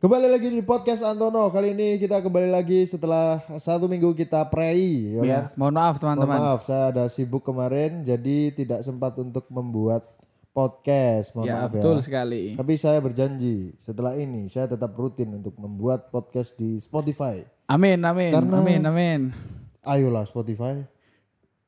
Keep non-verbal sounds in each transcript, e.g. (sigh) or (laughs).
Kembali lagi di podcast Antono. Kali ini kita kembali lagi setelah satu minggu kita prei, ya Ya, mohon maaf Mohon teman-teman. maaf, saya ada sibuk kemarin, jadi tidak sempat untuk membuat podcast. Mohon Ya, maaf betul ya. sekali. Tapi saya berjanji setelah ini saya tetap rutin untuk membuat podcast di Spotify. Amin, amin, Karena- amin, amin. Ayolah Spotify.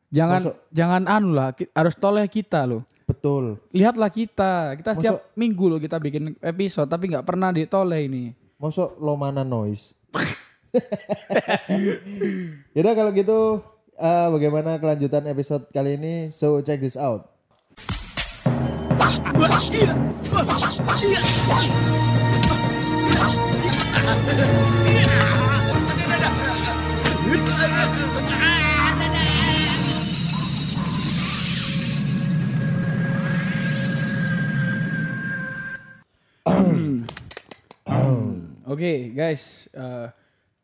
Jangan jangan anu lah, harus toleh kita loh. Betul. Lihatlah kita, kita setiap minggu loh kita bikin episode tapi nggak pernah ditoleh ini. Masuk lo mana noise? (laughs) Yaudah kalau gitu eh, bagaimana kelanjutan episode kali ini? So check this out. (laughs) Oke, guys, eh,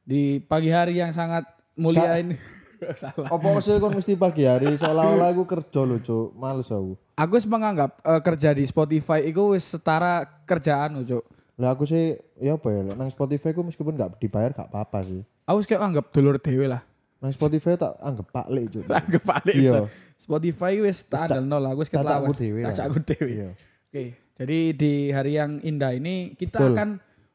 di pagi hari yang sangat mulia ini (laughs) salah. Apa sih kon mesti pagi hari seolah-olah aku kerja loh, Cuk. Males aku. Aku wis menganggap eh, kerja di Spotify itu wis setara kerjaan loh, Cuk. Lah aku sih ya apa ya, nang Spotify ku meskipun nggak dibayar gak apa-apa sih. Aku wis kayak anggap dulur dewe lah. Nang Spotify tak anggap Pak Lek, Cuk. Anggap balik. Iya. Spotify wis tak nol lah, wis cacakku ketlawan. dewe lah. Cacakku dewe. Iya. Oke, jadi di hari yang indah ini kita Betul. akan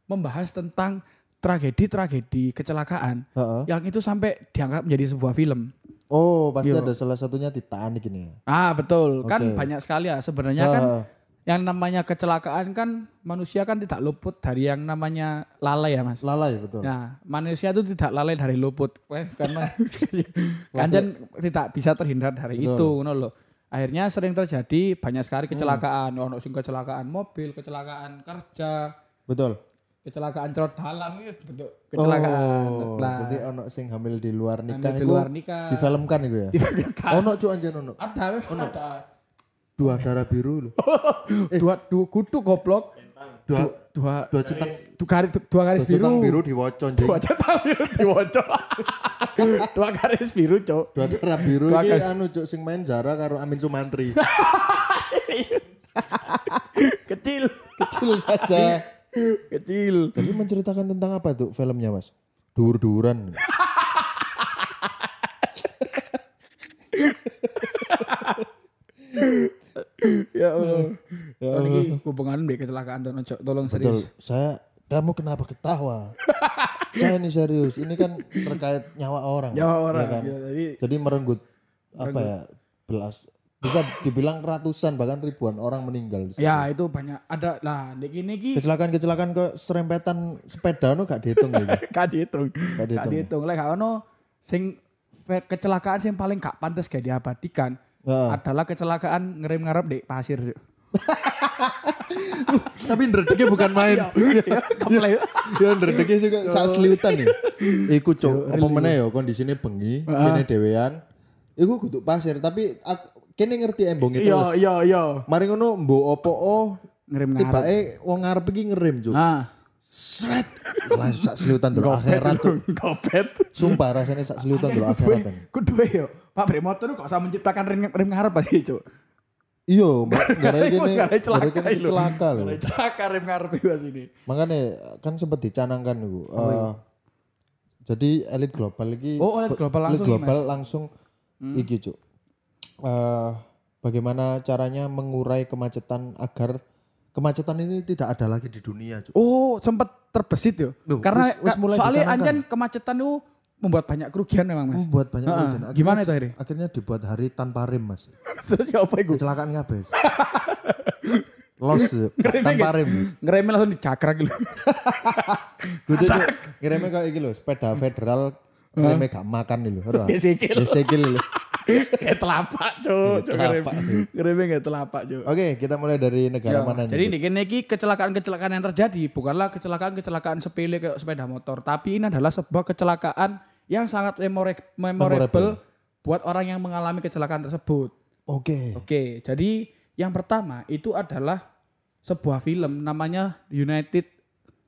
membahas tentang tragedi-tragedi kecelakaan Heeh. yang itu sampai dianggap menjadi sebuah film. Oh, pasti Iya. ada salah satunya Titanic ini. Ah, betul. Kan Oke. banyak sekali ya sebenarnya kan Heeh. yang namanya kecelakaan kan manusia kan tidak luput dari yang namanya lalai ya, Mas. Lalai betul. Nah, manusia itu tidak lalai dari luput. Weh, karena (laughs) kanjen tidak bisa terhindar dari Betul. itu, ngono loh. Akhirnya sering terjadi banyak sekali kecelakaan. Ono sing kecelakaan mobil, kecelakaan kerja, Betul. Kecelakaan cerot dalam itu bentuk kecelakaan. Oh, Lah, jadi ono sing hamil di luar nikah hamil di luar nikah. difilmkan iku ya. (laughs) Difilmkan. Ono cuk anjen ono. Ada, memang ada. Dua darah biru loh. (laughs) dua dua kutu goblok. Dua Dua dua cetang dua garis dua garis dua cetang biru. biru diwocon anjing. Dua centang biru diwocok. (laughs) dua garis biru, Cok. Dua darah biru Dua iki anu cuk sing main Zara karo Amin Sumantri. Kecil. Kecil saja. (laughs) Kecil. Jadi menceritakan tentang apa tuh filmnya, Mas? Dur-duran. (laughs) Ya Allah. Ya ini hubungan kecelakaan tuh Cok. Tolong Betul. serius. Saya kamu kenapa ketawa? (laughs) saya ini serius. Ini kan terkait nyawa orang. Nyawa orang. ya kan? Ya, jadi Jadi merenggut apa ya? Belas bisa dibilang ratusan bahkan ribuan orang meninggal. di situ. ya itu banyak ada lah niki niki Kecelakaan-kecelakaan ke serempetan sepeda no gak dihitung gitu. (laughs) gak dihitung. Gak Gak dihitung. dihitung. Lek gak ono sing fe- kecelakaan sing paling gak pantas gak diabadikan Heeh. adalah kecelakaan ngerem ngarep di pasir. (laughs) Tapi ndredegnya bukan main. (laughs) Ya ndredegnya sih sak seliutan nih. Iku cok, apa meneh ya kondisine bengi, kene dhewean. Iku kudu pasir, tapi kene ngerti embong itu. Iya iya iya. Mari ngono mbok opo oh Ngerem ngarep. tibake wong ngarep iki ngerem cuk. Ah. Sret. Langsung sak seliutan dulu akhirat cuk. Gopet. Sumpah rasanya sak seliutan dulu akhirat. Kudu yo. Pak Bre motor kok usah menciptakan rem, rem ngarep pasti, Cuk. Iya, mbak gara gini, Gara celaka gara gini celaka loh. Gara celaka rem ngarep itu sini. Makanya kan sempat dicanangkan iku. eh, jadi elit global iki Oh, elit global langsung elit global langsung iki cuk. Eh, bagaimana caranya mengurai kemacetan agar kemacetan ini tidak ada lagi di dunia cuk. Oh, sempat terbesit. Loh, Karena wis- wis mulai soalnya dicanangkan. anjen kemacetan itu membuat banyak kerugian memang, Mas. Membuat banyak Heeh. kerugian. Akhirnya- Gimana itu akhirnya? Akhirnya dibuat hari tanpa rem mas. (laughs) Terus ya apa iku? Kecelakaan kabeh. Los (laughs) tanpa rem. Ngeremnya langsung dicakrak gitu. (laughs) Gitu cuk. Ngirimnya kayak iki lho, sepeda federal ngirimnya gak makan nih lho. ora? Gesekil. Gesekil lho. Kayak telapak, Cuk. Ngerem. Telapak. Kayak telapak, Cuk. Oke, kita mulai dari negara Ya, mana jadi nih? ini ini kecelakaan-kecelakaan yang terjadi bukanlah kecelakaan-kecelakaan sepele kayak sepeda motor, tapi ini adalah sebuah kecelakaan yang sangat memorable, Memorable. buat orang yang mengalami kecelakaan tersebut. Oke. Oke, jadi yang pertama itu adalah sebuah film namanya United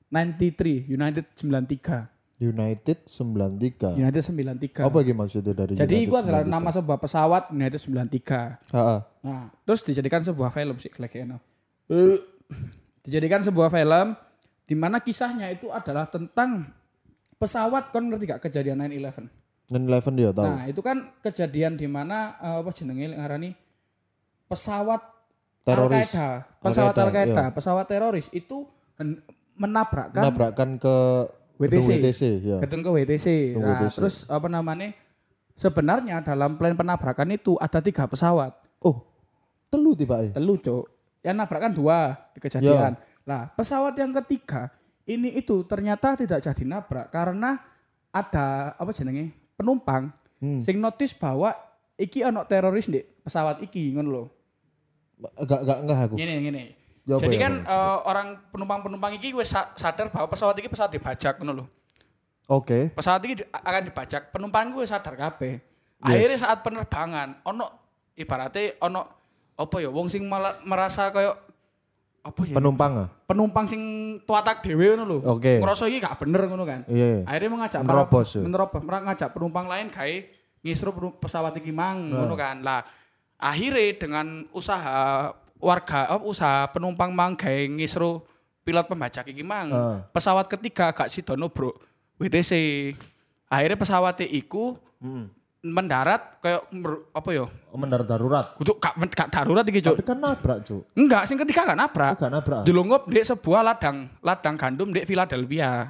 93, United 93. United 93. United 93. Apa gitu maksudnya dari Jadi United itu adalah 93? nama sebuah pesawat United 93. Ha-ha. Nah, terus dijadikan sebuah film sih kayaknya. Eh, dijadikan sebuah film Di mana kisahnya itu adalah tentang pesawat kon ngerti gak kejadian 9/11. 9/11 dia tahu. Nah, itu kan kejadian di mana eh, apa jenenge ngarani pesawat Teroris. Al-Qaeda, pesawat Al-Qaeda, Al-Qaeda, iya. pesawat teroris itu menabrakkan Menabrakkan ke WTC. gedung WTC ya. gedung ke WTC. Gedung Nah, WTC. terus apa namanya? Sebenarnya dalam plan penabrakan itu ada tiga pesawat. Oh, telu tiba eh. Telu, Cuk. Yang nabrak kan dua di kejadian. Lah, pesawat yang ketiga ini itu ternyata tidak jadi nabrak karena ada apa jenenge? penumpang Hmm. sing notice bahwa iki ono teroris di pesawat iki ngono lho. Enggak enggak enggak aku. Ngene ngene. Ya apa Jadi ya, kan apa eh, orang penumpang-penumpang wis sa- sadar bahwa pesawat iki pesawat dibajak ngono lho. Oke. Pesawat iki di- akan dibajak, penumpang gue sadar kabeh. Akhirnya saat penerbangan ono ibaratnya ono apa ya wong sing malah merasa kayak apa ya Penumpang ah. penumpang sing tuatak dhewe ngono lho. Oke. Ngerasa iki gak bener ngono kan. Iya. Akhirnya mengajak Menerobos, ya. menerobos, mereka ngajak penumpang lain gawe ngisru pesawat iki mang ngono kan. Lah akhirnya dengan usaha warga oh, usaha penumpang mang gawe ngisru pilot pembajak iki mang. Ah. Pesawat ketiga gak sidono, Bro. WTC. Akhirnya pesawatnya iku Hmm. mendarat kayak apa ya? Oh, mendarat darurat. Kudu gak, gak darurat iki, Cuk. Tapi kan nabrak, Cuk. Enggak, sing ketiga gak Oh, nabrak. gak nabrak. Dilungup di sebuah ladang, ladang gandum di Philadelphia.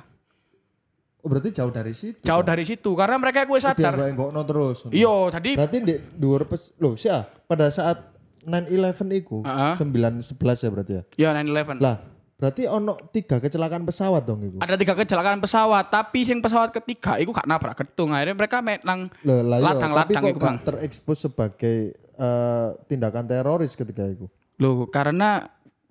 Oh, berarti jauh dari situ. Jauh dari situ karena mereka gue Dia sadar. enggak terus. Iya, tadi Berarti di dhuwur pes loh, sia, pada saat 9/11 iku, Heeh. 9/11 ya berarti ya. ya 9/11. Lah, berarti ono tiga kecelakaan pesawat dong iku. Ada tiga kecelakaan pesawat, tapi sing pesawat ketiga itu gak nabrak gedung. Akhirnya mereka main nang Loh, lah iya, tapi ladang-ladang kok iku, Bang. terekspos sebagai eh, tindakan teroris ketika itu. Loh, karena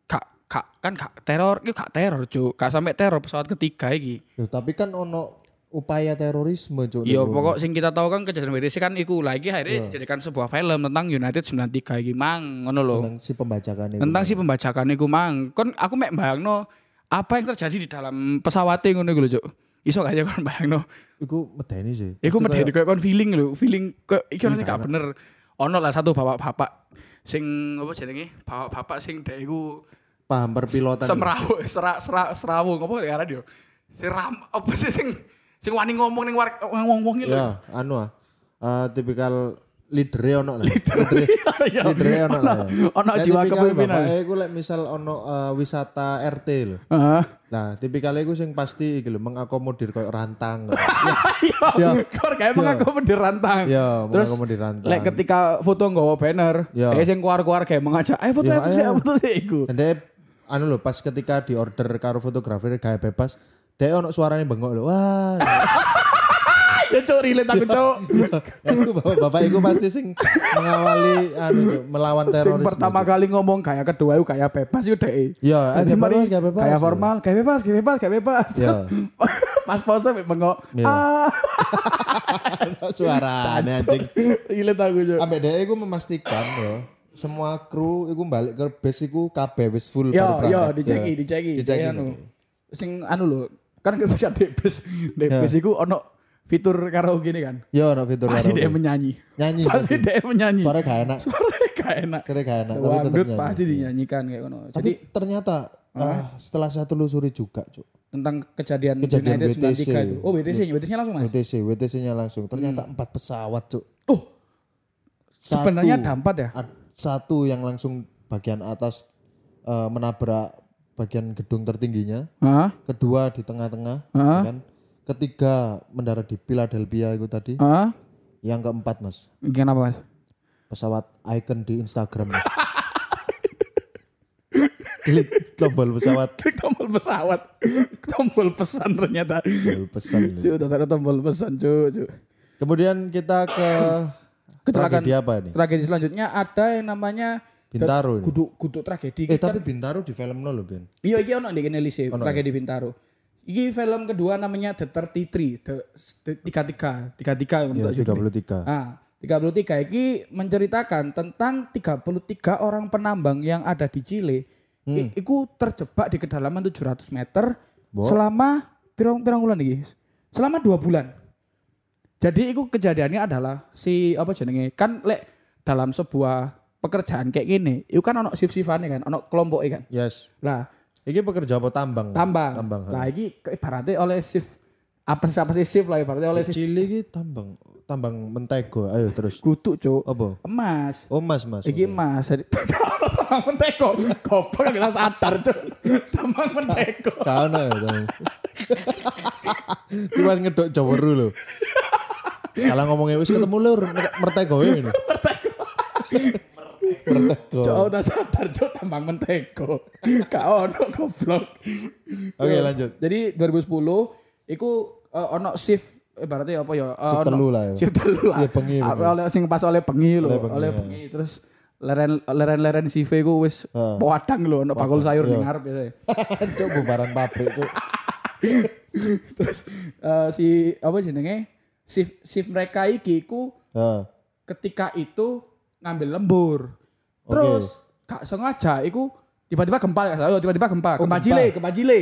gak, gak kan gak teror, itu gak teror, Cuk. Gak sampai teror pesawat ketiga iki. Loh, tapi kan ono upaya terorisme, Cuk. Iya, pokok sing kita tahu kan kejadian WTC kan iku lagi Iya. akhirnya dijadikan sebuah film tentang United 93 iki mang, ngono lho. tentang si pembajakan itu. Tentang si pembajakan iku mang. Kon aku mek bayangno apa yang terjadi di dalam pesawat ngono iku lho, Cuk. Iso gak ya kon bayangno. Iku medeni sih. Iku medeni kayak- kayak kon feeling lho, feeling kok iki ono Iya, gak bener. Ono lah satu bapak-bapak sing apa jenenge? Bapak-bapak sing dek iku paham perpilotan. semrawu, serak serak serawung apa ya radio. Sing ram apa sih sing sing wani ngomong ning wong-wong iki lho. Ya, anu ah. Eh, tipikal leader ono lah. Leader Ya, leader ono lah. ya. ono Kayak jiwa kepemimpinan. bapake iku lek misal ono eh, wisata RT lho. Heeh. Nah, tipikal iku sing pasti iki lho mengakomodir koyo rantang. (laughs) Ya, kor kayak aku rantang. ya, Terus mengakomodir rantang. lek ketika foto nggawa banner, Ya. eh sing keluar-keluar kayak mengajak, "Ayo foto Ya, foto sih, foto sih iku." Dia anu lho pas ketika di order karo fotografer gaya bebas, dia ono suaranya bengok lho. Wah. (laughs) Ya cok relate aku cok. Iku (laughs) bapak, iku pasti sing mengawali anu melawan Sing teroris. pertama kali ngomong kayak kedua itu kayak bebas itu deh. Ya, Jadi gaya mari bebas, gaya bebas. kayak formal, kayak bebas, kayak bebas, kayak bebas. Ya. (laughs) Pas pause mek bengok. Ya. Ah, Suara anjing. relate aku cok. Ambek dia iku memastikan ya semua kru iku balik ke base iku kabeh wis full Yo, baru yo, diceki, diceki. Diceki, Kayak anu. oke. Sing anu lho, kan ketika debes, debes Ya. iku ono fitur karaoke ini kan. Yo ono fitur Pasti karaoke. dia menyanyi. Nyanyi Pasti pasti. dia menyanyi. Suaranya gak enak. Suaranya gak enak. Suaranya gak enak, tapi tetap nyanyi. pasti dinyanyikan kayak. Tapi Jadi ternyata ah, setelah saya telusuri juga, Cuk. tentang kejadian, Kejadian United WTC. 93 itu. Oh, WTC, WTC-nya langsung Mas. WTC, WTC-nya langsung. Ternyata empat pesawat, Cuk. Oh, Satu, sebenarnya ada empat ya? ad- satu yang langsung bagian atas eh, menabrak bagian gedung tertingginya. Hah? Kedua di tengah-tengah, ya kan? Ketiga mendarat di Philadelphia itu tadi. Hah? Yang keempat, Mas. Gimana Mas? pesawat icon di Instagram. Klik tombol pesawat, Klik tombol pesawat. tombol pesan ternyata. tombol pesan. Udah ada tombol pesan, cuk. Kemudian kita ke Kecelakaan. tragedi apa nih? Tragedi selanjutnya ada yang namanya Bintaro ini. Kudu kudu tragedi. Eh tapi Bintaro di film loh Ben. Iya, iya ono kene lise, ya? tragedi Bintaro. Iki film kedua namanya The 33, The, the 33, 33 Ya, untuk judulnya. 33. Ah, 33 iki menceritakan tentang 33 orang penambang yang ada di Chile. I- iku terjebak di kedalaman 700 meter Bo. selama pirang pirang bulan iki? Selama dua bulan. Jadi itu kejadiannya adalah si apa jenenge kan lek dalam sebuah pekerjaan kayak gini, itu kan ono shift-shiftane kan, ono kelompok kan. Yes. Lah, Iki pekerja apa tambang? tambang. Tambang. Lah iki ke- ibaratnya oleh shift apa sih apa sih shift lah ibaratnya oleh shift Cili iki tambang tambang mentego. Ayo terus. kutu cuk. Apa? Emas. Oh Mas, Mas. Iki emas. (laughs) Tambang menteko. Goblok gak sadar cuk. Tambang menteko. Kau ya tambang. Iki pas ngedok Jawaru lho. Kalau ngomongnya wis ketemu lur mertego ini. Mertego. Cuk udah sadar cuk tambang menteko. (laughs) Gak ono goblok. Oke, lanjut. Jadi 2010 iku eh, ono shift ibaratnya apa ya? eh, Shift telu lah ya. (laughs) Shift telu lah. Iya, Apa, bengi. Oleh sing pas oleh bengi lho, Oleh oleh ya. terus leren leren leren CV ku wis Heeh. padang lho, ono bakul sayur iya. ning ngarep biasa. (laughs) Cuk bubaran pabrik cuk. terus eh, si apa jenenge? Shift shift mereka iki ku Heeh. ketika itu ngambil lembur. Terus gak sengaja iku tiba-tiba gempa ya, tiba-tiba gempa, Oh, gempa. Jile, gempa Jile.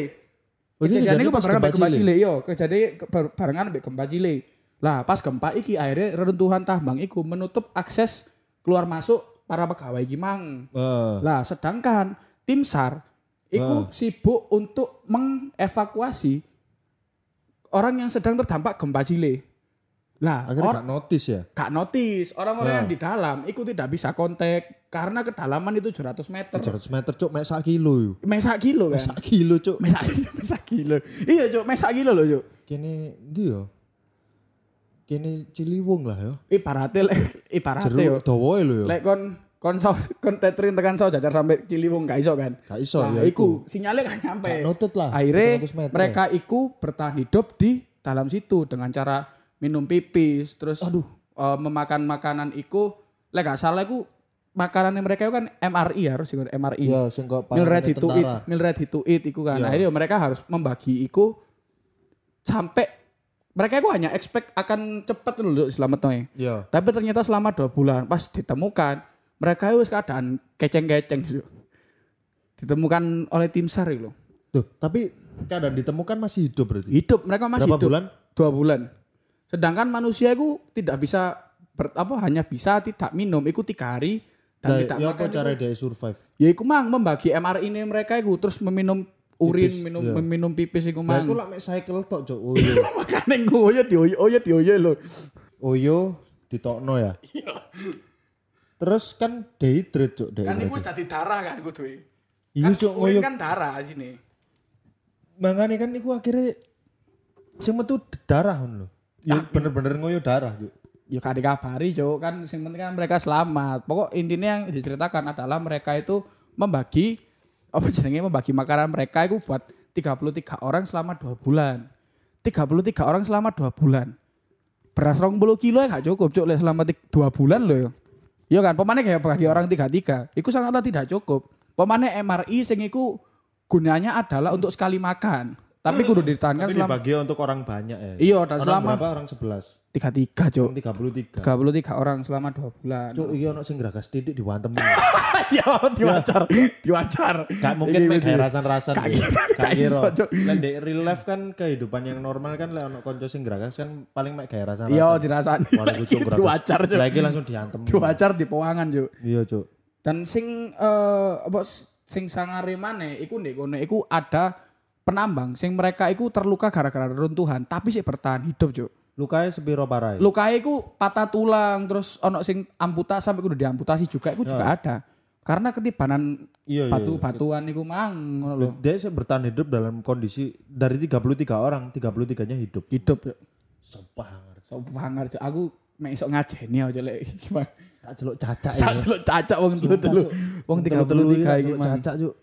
Oh, Kejadian pas barengan gempa Chile? Chile, yo. Kejadian ke- bar- barengan ambek gempa Chile. Lah, pas gempa iki akhirnya reruntuhan tambang iku menutup akses keluar masuk para pegawai iki mang. Heeh. Lah, sedangkan tim SAR iku sibuk untuk mengevakuasi orang yang sedang terdampak gempa Chile. Lah, Akhirnya or- gak notice ya. gak notice orang-orang Ya. yang di dalam itu tidak bisa kontak karena kedalaman itu 700 meter. 700 meter cuk mek sak kilo yo. Mesak kilo kan. Sak kilo cuk. Mesak mesak kilo. Iya, Cuk, mesak kilo loh, Cuk. Kene ndi yo? Kene Ciliwung lah yo. ibaratnya lek (laughs) ibaratnya yo Jeruk dawa lho yo. lek kon kon so, kon tethering tekan so jajar sampai Ciliwung gak iso kan Gak iso nah, ya iku sinyalnya gak nyampe Gak nutut lah, akhirnya 700 meter mereka iku bertahan hidup di dalam situ dengan cara minum pipis terus aduh memakan makanan iku lek gak salah iku makanan mereka itu kan MRI ya harus ikut MRI Ya sing kok meal ready to eat meal ready to eat iku kan Iya. akhirnya mereka harus membagi iku sampai mereka itu hanya expect akan cepet loh selamat Ya. tapi ternyata selama dua bulan pas ditemukan mereka itu keadaan keceng-keceng ditemukan oleh tim SAR itu. Tuh, tapi keadaan ditemukan masih hidup berarti. Hidup mereka masih Berapa hidup. bulan? Dua bulan. Sedangkan manusia itu tidak bisa ber, apa hanya bisa tidak minum itu tiga hari dan Nah, tidak ya makan. apa iku- cara dia survive? Ya iku mang membagi MR ini mereka itu terus meminum urin, Pipis, minum iya. meminum pipis iku Nah, mang. aku lak mek cycle tok. Oh (laughs) iya. Makane ngoyo dioyo oyo dioyo lho. Oyo ditokno ya. Terus kan dehydrate cuk deh. Kan iku wis dadi darah kan kudu. Iya Kan urin ngoyo. kan darah sini. Mangane kan iku akhirnya sing metu darah ngono lho. Ya bener-bener ngoyo darah cuk. Ya kan dikabari Cuk kan sing penting kan mereka selamat. Pokok intinya yang diceritakan adalah mereka itu membagi apa jenenge membagi makanan mereka itu buat 33 orang selama dua bulan. 33 orang selama dua bulan. Beras rong puluh kilo ya gak cukup cuk lek selama tik- dua bulan loh ya. Iya kan, pemane kayak bagi orang tiga tiga, itu sangatlah tidak cukup. Pemane MRI sing iku gunanya adalah untuk sekali makan, tapi kudu ditahankan Tapi selama dibagi untuk orang banyak ya. Iya, dan Orang selama berapa? Orang 11. tiga tiga cuk. Orang 33. 33 orang selama dua bulan. Cuk, iki ono sing geragas titik diwantem. (laughs) ya diwacar, diwacar. Gak mungkin mek gawe rasan-rasan. Gak kira, iso, Cuk. Lah ndek real life kan kehidupan yang normal kan lek ono kanca sing geragas kan paling mek gawe rasan-rasan. Iya dirasani. Wah, iku cuk. Lah iki langsung diantem. Diwacar di pewangan cuk. Iya, Cuk. Dan sing eh apa sing sangare maneh iku ndek kono iku ada penambang sing mereka iku terluka gara-gara runtuhan tapi sih bertahan hidup cuk. Lukanya sepiro parai? Lukanya iku patah tulang terus ono sing amputasi sampai kudu diamputasi juga iku juga ada. Karena ketibanan Iya, iya. batu-batuan iku mang ngono lho. Dia sih bertahan hidup dalam kondisi dari 33 orang, 33-nya hidup. Hidup cuk. Sepangar. So banget cuk. Aku mek iso ngajeni aja lek gimana. Tak celuk cacak Sak ya. delok cacak wong telu. Cuk. Wong Telu-telu 33 iki tak iki celuk mang. Cacak, Cuk.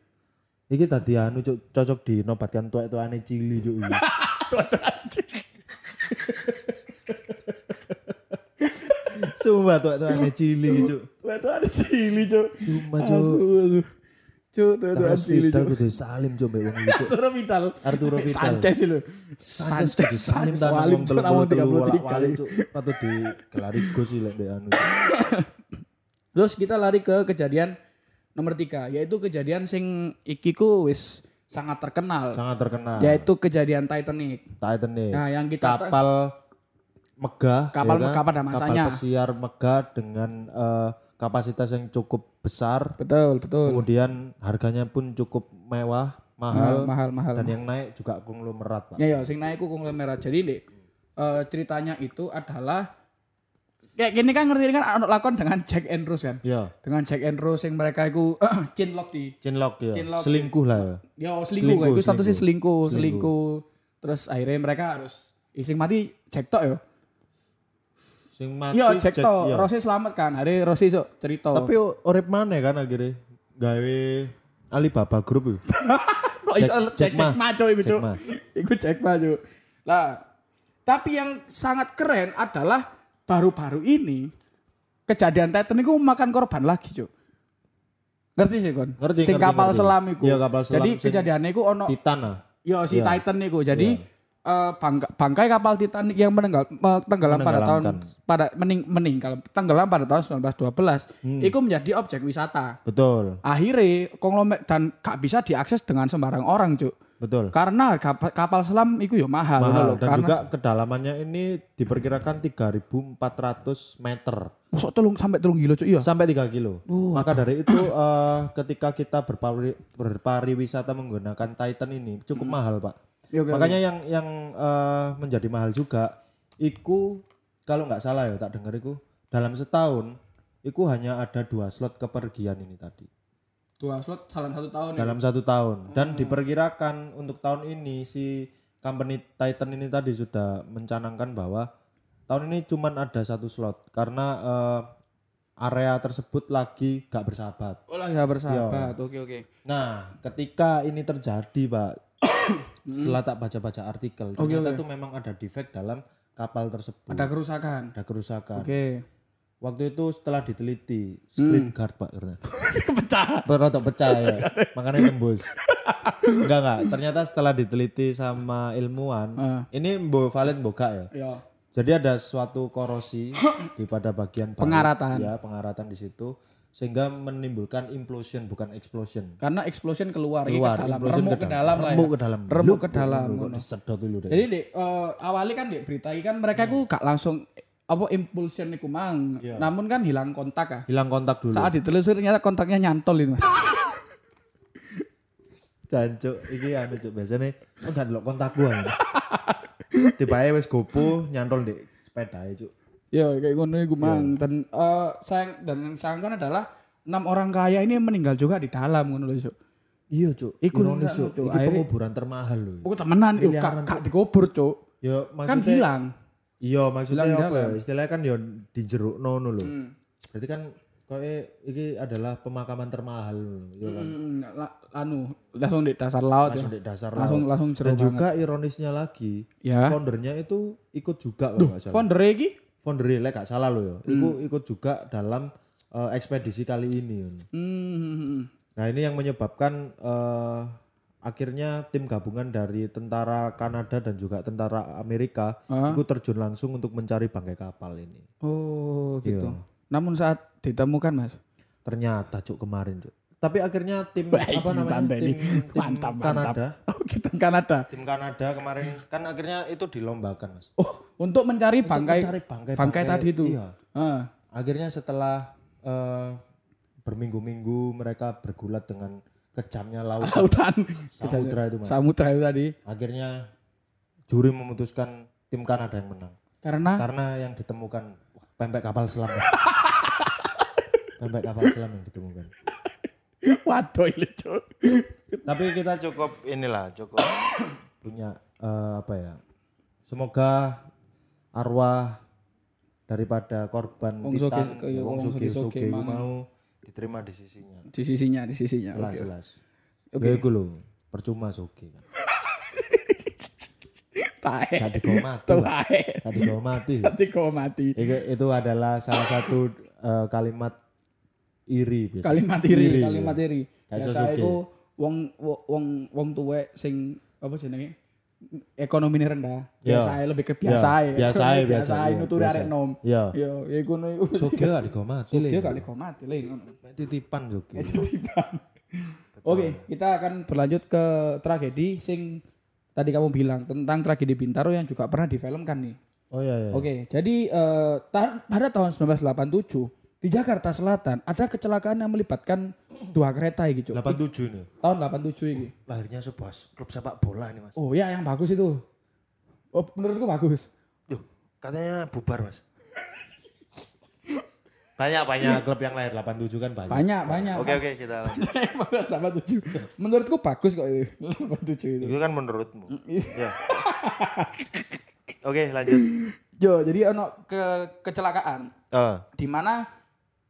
Iki tadi anu Cuk, cocok dinobatkan tuwek-tuwekane cili, Cuk. iki. (laughs) (laughs) Sumpah tuwek-tuwekane cili, Cuk. Wah itu ada cili cuk. Sumpah, asu. Cuk tuh itu cili Vidal cuk. kudu salim mbek wong iki, Cuk. Arturo Vidal. Arturo Vidal. Sanchez itu. Sanchez kudu salim tanah wong cuk nawang 33 33 kali. Cuk. Patut digelari gos sih lek ndek anu. Terus kita lari ke kejadian nomor tiga yaitu kejadian sing ikiku wis sangat terkenal Sangat terkenal. yaitu kejadian Titanic. Titanic. Nah, yang kita kapal megah, Kapal ya megah pada masanya. Kapal pesiar megah dengan eh, kapasitas yang cukup besar. Betul, betul. Kemudian harganya pun cukup mewah, mahal, mahal mahal. dan yang naik juga konglomerat, Pak. Ya ya, sing naik ku konglomerat. Jadi eh, ceritanya itu adalah kayak gini kan ngerti kan anak lakon dengan Jack and Rose kan. Ya, Dengan Jack and Rose yang mereka itu (clears throat) chinlock di chinlock ya. Chinlock. Selingkuh lah ya. Ya selingkuh, Selingkuh, itu statusnya selingkuh. selingkuh, selingkuh. Terus akhirnya mereka harus ising mati Jack tok ya. Sing mati Iya Jack tok, ya. Rose selamat kan. Hari Rose iso cerita. Tapi o- urip mana kan akhirnya gawe Alibaba Group itu. (laughs) kok Jack- iso Jack Jack Ma. Coy iku Jack Cuk. Ma. Iku. Lah, tapi yang sangat keren adalah baru-baru ini kejadian Titan itu makan korban lagi, Cuk. Ngerti sih, Kon? Ngerti, Sing ngerti, kapal ngerti. selam iku. Iya, kapal selam Jadi kejadiannya iku ono Titan lah. Yo si Iya. Titan niku. Jadi eh, bangka- bangkai kapal Titanic yang menenggal, me- tenggelam pada tahun pada mening, meninggal tenggelam pada tahun 1912 Hmm. itu menjadi objek wisata. Betul, Akhirnya konglomer dan gak bisa diakses dengan sembarang orang, Cuk. Betul. Karena kapal, kapal selam itu ya mahal, Mahal lho. dan Karena juga kedalamannya ini diperkirakan 3.400 meter Masuk telung sampai telung kilo, Cuk. Iya. sampai 3 kilo. Maka dari itu eh, ketika kita berpari, berpariwisata menggunakan Titan ini cukup mahal, Pak. Iya, oke, Makanya yang yang eh, menjadi mahal juga iku kalau nggak salah ya tak dengar iku dalam setahun iku hanya ada dua slot kepergian ini tadi Dua slot dalam satu tahun. ya. dalam satu tahun dan diperkirakan untuk tahun ini si company Titan ini tadi sudah mencanangkan bahwa tahun ini cuman ada satu slot karena eh, area tersebut lagi gak bersahabat. Oh lah ya bersahabat. Oke oke. Nah, ketika ini terjadi, Pak, (coughs) setelah tak baca-baca artikel, ternyata tuh memang ada defect dalam kapal tersebut. Ada kerusakan. Ada kerusakan. Oke. Waktu itu setelah diteliti, screen guard, Pak, karena (laughs) Pecah. Berotok pecah ya. Makanya tembus. enggak enggak, ternyata setelah diteliti sama ilmuwan, Ah. ini mbo valid mbo gak ya. Ya. Jadi ada suatu korosi (clears throat) di pada bagian bawah, Pengaratan. ya, pengaratan di situ sehingga menimbulkan implosion bukan explosion. Karena explosion keluar, Keluar, ke dalam, implosion remuk ke dalam ya. Remuk ke dalam. Remuk ke dalam. Jadi dek eh, awalnya kan dek berita kan mereka ku gak langsung apa impulsion niku mang. Namun kan hilang kontak ah. Hilang kontak dulu. Saat ditelusuri ternyata kontaknya nyantol itu. Jancuk, (laughs) iki anu cuk biasanya oh gak delok kontak gua. (laughs) Tiba-tiba wis gopo nyantol di sepeda cuk. ya kayak ngono iku mang. Dan eh, sayang dan yang sayangkan adalah enam orang kaya ini meninggal juga di dalam ngono lho Cuk. Iya cuk, Iku ironis cuk. Iki penguburan termahal loh. Pokok temenan itu kak, kak dikubur cuk. Ya Kan maksudnya hilang. Iya maksudnya apa ya? Istilahnya kan ya di jeruk nono loh. Hmm. Berarti kan kok iki adalah pemakaman termahal loh, ya kan. Hmm, la- anu langsung di dasar laut Langsung ya. di dasar Langsung laut. langsung Dan jeruk banget. juga ironisnya lagi, Ya. foundernya itu ikut juga kalau nggak salah. Founder iki Foundernya lek gak salah loh ya. Hmm. Iku ikut juga dalam eh, ekspedisi kali ini. hmm, Nah ini yang menyebabkan eh, akhirnya tim gabungan dari tentara Kanada dan juga tentara Amerika Ah. itu terjun langsung untuk mencari bangkai kapal ini. Oh gitu. Iya. Namun saat ditemukan mas, Ternyata cuk kemarin cuk. Tapi akhirnya tim Wah, apa namanya tim, tim (laughs) Mantap, mantap. Kanada, oh kita Kanada. tim Kanada kemarin kan akhirnya itu dilombakan mas. Oh untuk mencari Untuk bangkai mencari bangkai, bangkai tadi itu. Iya. Ah. Akhirnya setelah eh, berminggu-minggu mereka bergulat dengan kejamnya laut lautan samudra itu mas. samudra itu tadi Akhirnya juri memutuskan tim Kanada yang menang. karena Karena yang ditemukan wah, pempek kapal selam. Pempek kapal selam yang ditemukan. waduh ini. Tapi kita cukup inilah, cukup (coughs) punya eh, apa ya? Semoga arwah daripada korban Wong Titan, wong sugi sugi mau diterima di sisinya. di sisinya di sisinya Jelas oke. jelas. Oke. Gue lho, percuma sugi. Kan. (laughs) tae Gak digawa mati. tae Gak digawa mati. nanti kau mati Itu, itu adalah salah satu eh, kalimat iri biasa. kalimat iri, Iri, kalimat ya. iri biasa iku wong wo- wong wong tuwek sing apa jenenge ekonomi rendah Ya. biasa ae, lebih ke biasa Ya, ae. biasa ae, biasa biasa, ae iya, (laughs) nuturi arek nom Iya. yo ya iku (laughs) no iku Sugi gak digawa mati. Le. dia kali kau mati le Titipan Sugi. Titipan. Oke, kita akan berlanjut ke tragedi sing tadi kamu bilang tentang tragedi Bintaro yang juga pernah difilmkan nih. Oh iya iya. Oke, jadi eh, ta- pada tahun 1987 di Jakarta Selatan ada kecelakaan yang melibatkan dua kereta iki, Cuk. 87 ini. Tahun 87 iki. Lahirnya sebuah klub sepak bola ini, Mas. Oh, ya yang bagus itu. Oh, menurutku bagus. Yuh, katanya bubar, Mas. banyak banyak klub yang lahir 87 kan banyak. Banyak, banyak. Oke oke kita lanjut. 87. Menurutku bagus kok itu. (laughs) 87 itu. Itu kan menurutmu. ya. Oke lanjut. Yo, jadi ono ke kecelakaan Ah, di mana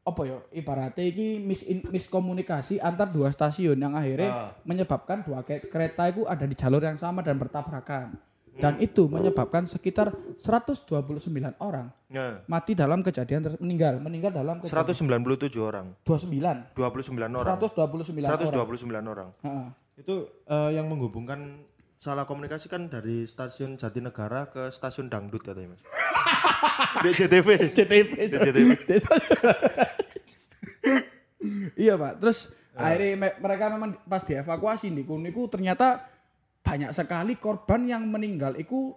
apa ya ibaratnya iki mis miskomunikasi antar dua stasiun yang akhirnya Ah. menyebabkan dua ke- kereta itu ada di jalur yang sama dan bertabrakan. Dan itu menyebabkan sekitar 129 orang nah, mati dalam kejadian ter- meninggal, meninggal dalam kejadian 197 orang, 29 29 orang, 129 orang. 129 orang. Heeh. Itu eh, yang menghubungkan salah komunikasi kan dari stasiun Jatinegara ke stasiun Dangdut katanya, Mas. (laughs) Di. CTV. JTV. (laughs) iya pak. Terus akhirnya me- mereka memang pas dievakuasi di Kuniku ternyata banyak sekali korban yang meninggal itu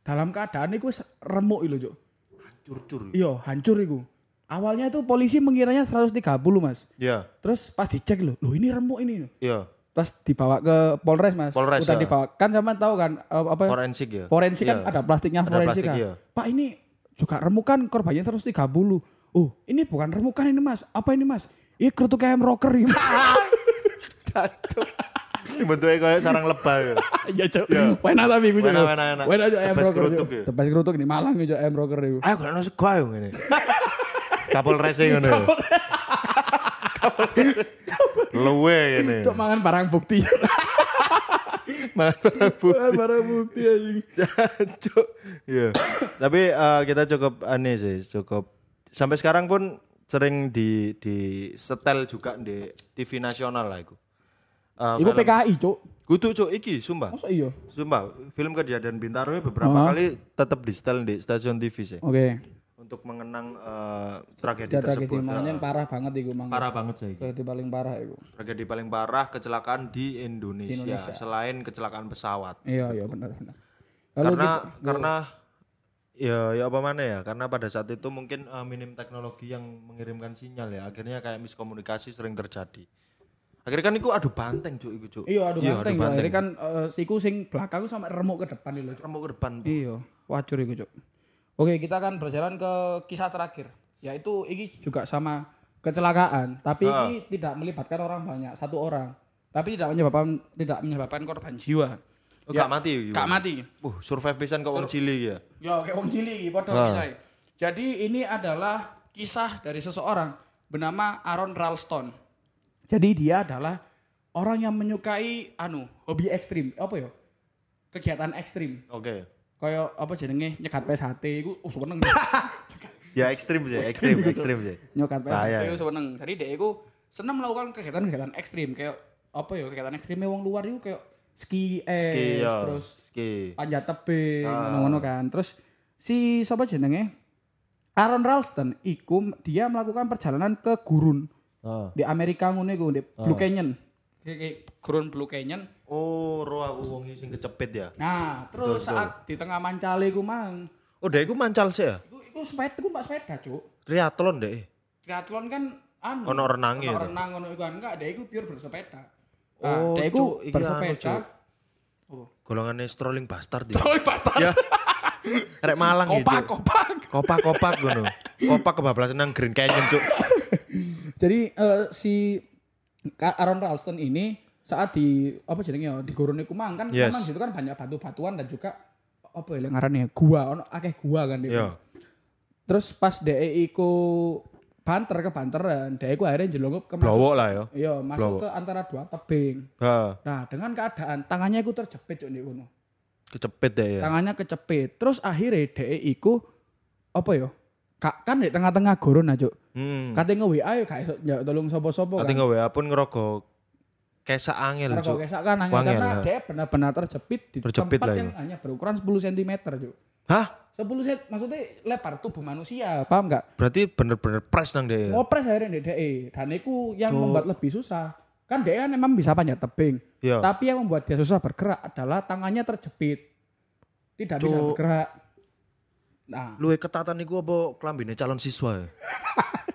dalam keadaan itu remuk itu Cuk. Hancur-cur. Iya hancur itu. Awalnya itu polisi mengiranya 130 mas. Iya, Terus pas dicek loh, loh ini remuk ini. iya. Pas dibawa ke Polres mas. Polres, Udah ya. dibawa. Kan sama tahu kan eh, apa Forensik ya. forensik kan Iya. ada plastiknya Ada forensik plastik, kan. iya. Pak ini juga remukan korbannya 130. Oh ini bukan remukan ini mas. Apa ini mas? Ini kerutuk ayam rocker ini. Ini bentuknya kayak sarang lebah ya. (laughs) Iya cok. Wena tapi gue Wena, wena, enak. Wena aja ayam rocker. kerutuk ya? Tebas kerutuk di Malang aja ayam rocker itu. Ayo nasi gua yang ini. (laughs) Kapal racing ngono. Luwe ini. Cok (laughs) mangan barang bukti. Mangan barang bukti anjing. (laughs) Jancuk. Iya. Tapi eh, kita cukup aneh sih, cukup sampai sekarang pun sering di di setel juga di TV nasional lah iku. Eh, Iku film- PKI cok. Kudu cuk iki sumpah. Masa iya? Sumpah, film kejadian Bintaro beberapa kali tetap di setel di stasiun TV sih Oke. Untuk mengenang eh, tragedi Jadi tersebut. makanya parah banget iku mang. Parah banget sih. iki. Tragedi paling parah iku. Tragedi paling parah kecelakaan di Indonesia, selain kecelakaan pesawat. Iya iya benar benar. Lalu karena kita- karena ya ya apa mana ya? Karena pada saat itu mungkin eh, minim teknologi yang mengirimkan sinyal ya. Akhirnya kayak miskomunikasi sering terjadi. Akhirnya kan itu adu banteng cuy iku cuy. Iya aduh Iya, banteng adu ya. Akhirnya kan eh, siku sing belakang sama remuk ke depan itu. Cuk. Remuk ke depan. Iya, wacur iku, Cuk. Oke, kita akan berjalan ke kisah terakhir, yaitu ini juga sama kecelakaan, tapi ini tidak melibatkan orang banyak, satu orang. Tapi tidak menyebabkan tidak menyebabkan korban jiwa. Oh, gak mati ya? Gak mati. Uh, survive pisan kok wong cilik ya. Yo, kayak wong cilik padha kisah. Jadi ini adalah kisah dari seseorang bernama Aaron Ralston. Jadi dia adalah orang yang menyukai anu, hobi ekstrim. Apa ya? Kegiatan ekstrim. Oke. Kayak apa jenenge nyegat PSHT iku uh, seneng. (laughs) Ya ekstrim sih, ekstrim, ekstrim sih. nyegat Bahaya, PSHT iku seneng. Jadi dia iku seneng melakukan kegiatan-kegiatan ekstrim kayak apa ya kegiatan ekstrimnya wong luar itu kayak ski es Ski ya. terus Ski. panjat tebing ngono-ngono kan. Terus si sapa jenenge? Aaron Ralston iku dia melakukan perjalanan ke gurun Oh. di Amerika ngono iku di Blue Canyon. Kayak kayak gurun Blue Canyon. Oh, roh aku wong sing kecepit ya. Nah, terus saat di tengah mancale iku mang, Oh, dek iku mancal sih ya. iku iku sepeda iku mbak sepeda, Cuk. Triathlon deh. Triathlon kan anu. Ono ono itu. renang ngono iku kan enggak, dia iku pure bersepeda. Oh, Nah, dia iku Cuk, iki anu, bersepeda. Cuk. Golongannya strolling bastard ya. Oh, bastard. ya. Rek Malang gitu. Kopak, kopak. Kopak-kopak ngono. Kopak kebablasan nang Green Canyon, Cuk. (laughs) Jadi eh, si Aaron Ralston ini saat di apa jenenge ya di gurun iku mang kan Yes. memang situ kan banyak batu-batuan dan juga apa ya ngarannya gua ono akeh gua kan itu. Iya. Terus pas DE iku banter ke banteran, DE iku akhirnya jelungup ke masuk, Blowok lah ya. iya, masuk ke antara dua tebing. Ha, Nah, dengan keadaan tangannya iku terjepit cuk di kono. kecepit deh ya. Tangannya kecepit. Terus akhirnya DE iku apa ya? Ka- kan di tengah-tengah gurun aja. Hmm. Katanya nge-WA ya gak tolong sapa-sapa kan. Nanti nge WA pun ngerogo kesak angel, Cuk. kesak kan hanya Wangel, karena dia benar-benar terjepit di Terjepit tempat yang itu. hanya berukuran 10 cm, Cuk. Hah? 10 cm maksudnya lebar tubuh manusia, paham enggak? Berarti bener-bener press nang deh. Ngopres akhirnya di DE dan itu yang membuat lebih susah. Kan DE kan memang bisa panjat tebing. Iya. Tapi yang membuat dia susah bergerak adalah tangannya terjepit. Tidak bisa Cuk. bergerak. Nah, Luwe ketatan iku apa klambine calon siswa ya?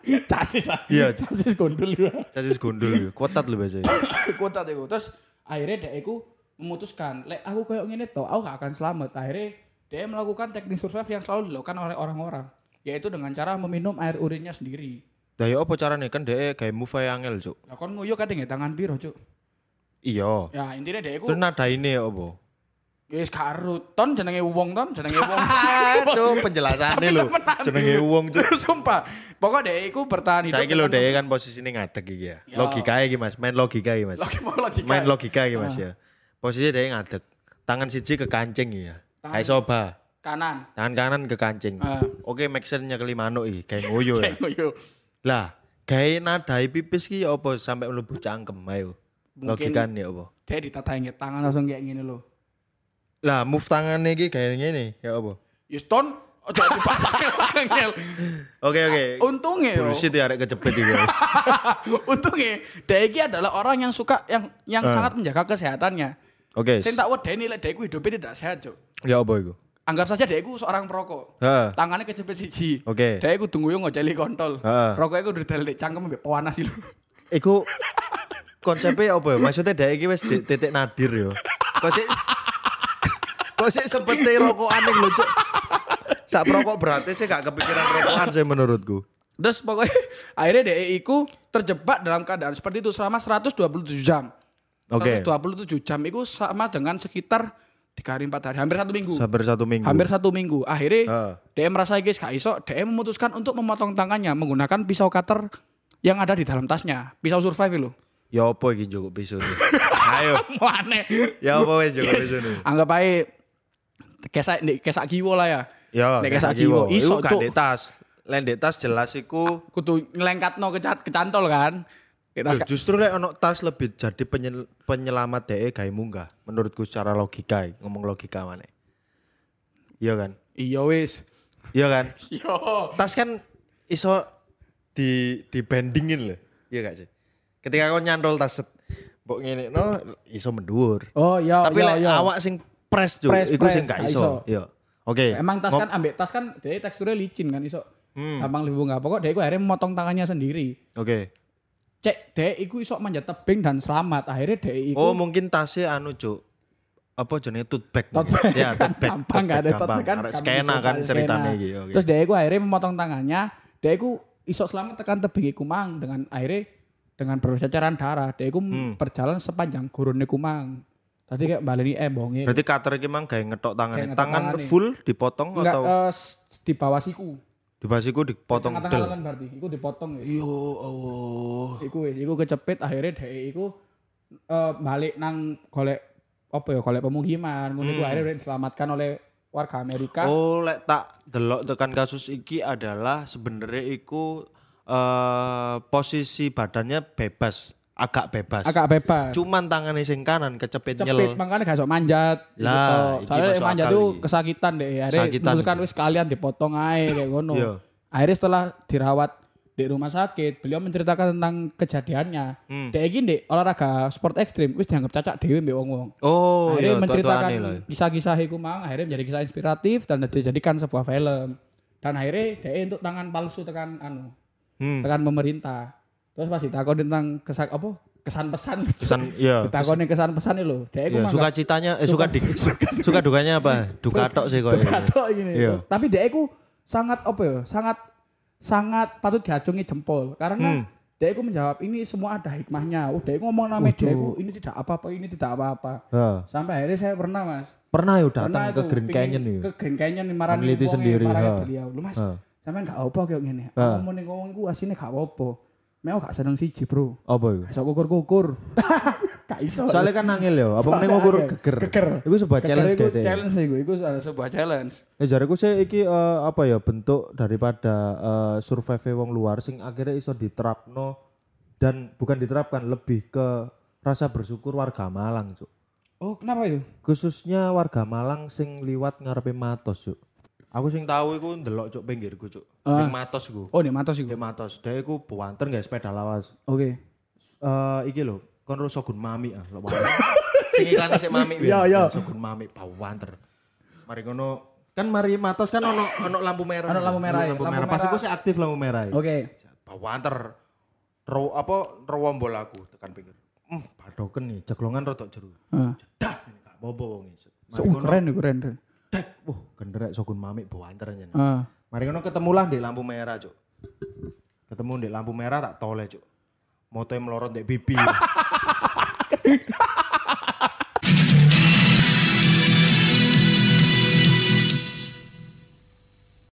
(laughs) casis. Iya. casis gondol ya. Cacis gondol ya. Ketat lho biasanya. (coughs) Kuota itu. Terus akhirnya dia iku memutuskan, lek aku kayak gini toh, aku gak akan selamat. Akhirnya dia melakukan teknik survive yang selalu dilakukan oleh orang-orang, yaitu dengan cara meminum air urinnya sendiri. Lah ya apa carane kan dhek gawe move angel, Cuk. Lah kon nguyu kadang tangan biru, Cuk. Iya. Ya, intinya dia iku Terus nada ini ya apa? Wis karut ton jenenge wong ton, jenenge wong. (laughs) Cuk, penjelasannya lho. Jenenge wong, Cuk. Sumpah. Pokoknya dia iku bertahan hidup. Saiki lho dhek kan posisine ngadeg iki ya. Ya. Logika iki Mas, main logika iki Mas. Logika. Main logika iki Mas ya. Posisinya dhek ngadeg. Tangan siji ke kancing ya. Kayak soba. kanan. Tangan kanan ke kancing. Ah. Oke, make sense-nya ke manuk iki, kayak ngoyo ya. Kayak. Lah, gawe nadai pipis ki ya apa sampai mlebu cangkem ayo. Logikane ya apa? Dia ditatain tangan langsung kayak gini loh. Lah, move tangannya iki gawe ngene ya apa? Ojo dipasang (laughs) angel. Oke, oke. Untungnya yo. Bullshit ya arek kecepet iki. (laughs) Untungnya dia iki adalah orang yang suka yang yang sangat menjaga kesehatannya. Oke. Saya tak wedeni lek iku hidupnya tidak sehat, Cuk. Ya apa iku? Anggap saja iku seorang perokok. Heeh. Tangannya kecepet siji. Oke. Dia iku tunggu yo ngojeli kontol. Heeh. Rokoknya iku udah dalek cangkem mbek pewanas lho. Iku konsepnya apa ya? Maksudnya wis di- titik nadir yo. Kok sih Kok sih seperti rokokan ning lho, Cuk. Sak perokok berarti sih gak kepikiran rokokan sih menurutku. Terus pokoknya akhirnya dia iku terjebak dalam keadaan seperti itu selama 127 jam. Oke. 127 jam itu sama dengan sekitar tiga hari empat hari hampir satu minggu. Sabar satu minggu. Hampir satu minggu. Akhirnya Heeh. dia merasa guys gak iso, dia memutuskan untuk memotong tangannya menggunakan pisau cutter yang ada di dalam tasnya. Pisau survive loh. Ya apa iki njukuk pisu nih? (laughs) Ayo. Aneh. Ya apa wis njukuk pisu nih? Anggap aja kesak nek kesak kiwo lah ya. Ya, Nek kesak kiwo. Iso cuk. tas. Di tas jelas iku Kudu ngelengkatno kecat kecantol kan. Tas Loh, justru lek ono tas lebih jadi penyel- penyelamat dhek gawe munggah menurutku secara logika ngomong logika mana iya kan Iya wis. iya kan (laughs) Yo. tas kan iso di di bendingin loh iya gak sih ketika kau nyantol tas set mbok ngene no iso mendur Oh iya tapi iya, lek iya. awak sing press juga Press, iku sing gak iso iya oke Emang tas kan ambek tas kan dia teksturnya licin kan iso. Hmm. Gampang lebih bunga. Pokok dia iku akhirnya memotong tangannya sendiri. oke Cek dia iku iso manjat tebing dan selamat. Akhirnya dia iku oh mungkin tasnya anu cuk apa jenenge tote bag Tote bag ya kan tote bag gampang gak ada tote bag kan skena kan ceritanya iki oke. Terus dia iku akhirnya memotong tangannya, dia iku iso selamat tekan tebing iku mang dengan akhirnya dengan berceceran darah. Dia iku Hmm. berjalan sepanjang gurune kumang. Tadi kayak baleni embonge. Berarti cutter iki mang gawe ngetok tangannya. Ngetok Tangan full dipotong Enggak atau eh, s- di bawah siku. di basiku dipotong Tengah-tengah del? lengan berarti. Iku dipotong wis. Yo Allah. Iku wis, iku kecepit akhirnya dia iku eh, balik nang golek apa ya golek pemukiman. Ngono iku akhirnya diselamatkan oleh warga Amerika. Hmm. Oh, lek tak delok tekan kasus iki adalah sebenarnya iku eh posisi badannya bebas, agak bebas. Agak bebas. Cuman tangannya sing kanan kecepit cepit nyel. makanya gak sok manjat gitu Lah, iki soalnya manjat tuh kesakitan deh akhirnya memutuskan iki. wis kalian dipotong aja kayak (laughs) ngono Iya. akhirnya setelah dirawat di rumah sakit beliau menceritakan tentang kejadiannya Hmm. dek iki ndek olahraga sport ekstrim wis dianggap cacak dewe mbek wong-wong Oh, akhirnya iya, menceritakan kisah-kisah iku mang akhirnya menjadi kisah inspiratif dan dijadikan sebuah film dan akhirnya dia untuk tangan palsu tekan anu Hmm. tekan pemerintah terus pasti takut tentang kesak apa kesan pesan (laughs) Kesan iya. Takone kesan pesan. Dia iku Iya, suka citanya eh suka di, suka (laughs) dukanya apa? Duka tok sih kok. Duka tok gini. Iya. Tapi dia iku sangat apa ya? Sangat sangat patut diacungi jempol karena Hmm. dia iku menjawab ini semua ada hikmahnya. Udah iku ngomong nama dia iku ini tidak apa-apa, ini tidak apa-apa. Ha. Sampai akhirnya saya pernah mas Pernah Pernah datang ke itu, Green Canyon yuk. Ke Green Canyon nih marani wonge, sendiri, marani ha. beliau. Lu mas, Ha. sampean gak apa kayak gini. Aku mau nih ngomong iku asine gak apa-apa. Mau gak seneng siji bro. Apa yuk? Gak iso kukur-kukur. (laughs) gak iso. Soalnya kan nangil ya, apa nih ngukur geger. Geger. Itu sebuah Geger challenge iku. Challenge iku, iku ada sebuah challenge. Ya jariku sih iki eh, apa ya bentuk daripada eh, survive wong luar sing akhirnya iso diterapno dan bukan diterapkan lebih ke rasa bersyukur warga Malang, Cuk. Oh, kenapa itu? Khususnya warga Malang sing liwat ngarepe Matos, Cuk. Aku sing tahu iku ndelok Cuk pinggirku, Cuk. Ning Matos ku. Oh, di Matos iku. Ning Matos, dia iku buanten guys sepeda lawas. Oke. Eh iki lho, kon ro Sogun Mami ah, lho. (laughs) sing iklan sik Mami. Iya, iya. Sogun Mami bawanter. Mari ngono kan mari matos kan ono ono lampu merah. Ono lampu merah, Lampu lampu merah. Pas iku sih aktif lampu merah. Oke. Bawa anter ro apa rowombol aku tekan pinggir. Hmm, padoken nih, ceklongan rotok jeru. Heeh. Dah, ini gak bobo wong iki. So, Mari uh, ngono, keren keren. Dek, wah genderek sokun mamik bawa anter aja. Heeh. Mari ngono ketemulah di lampu merah, Cuk. Ketemu di lampu merah tak tole, Cuk. Motoe melorot di pipi. (laughs)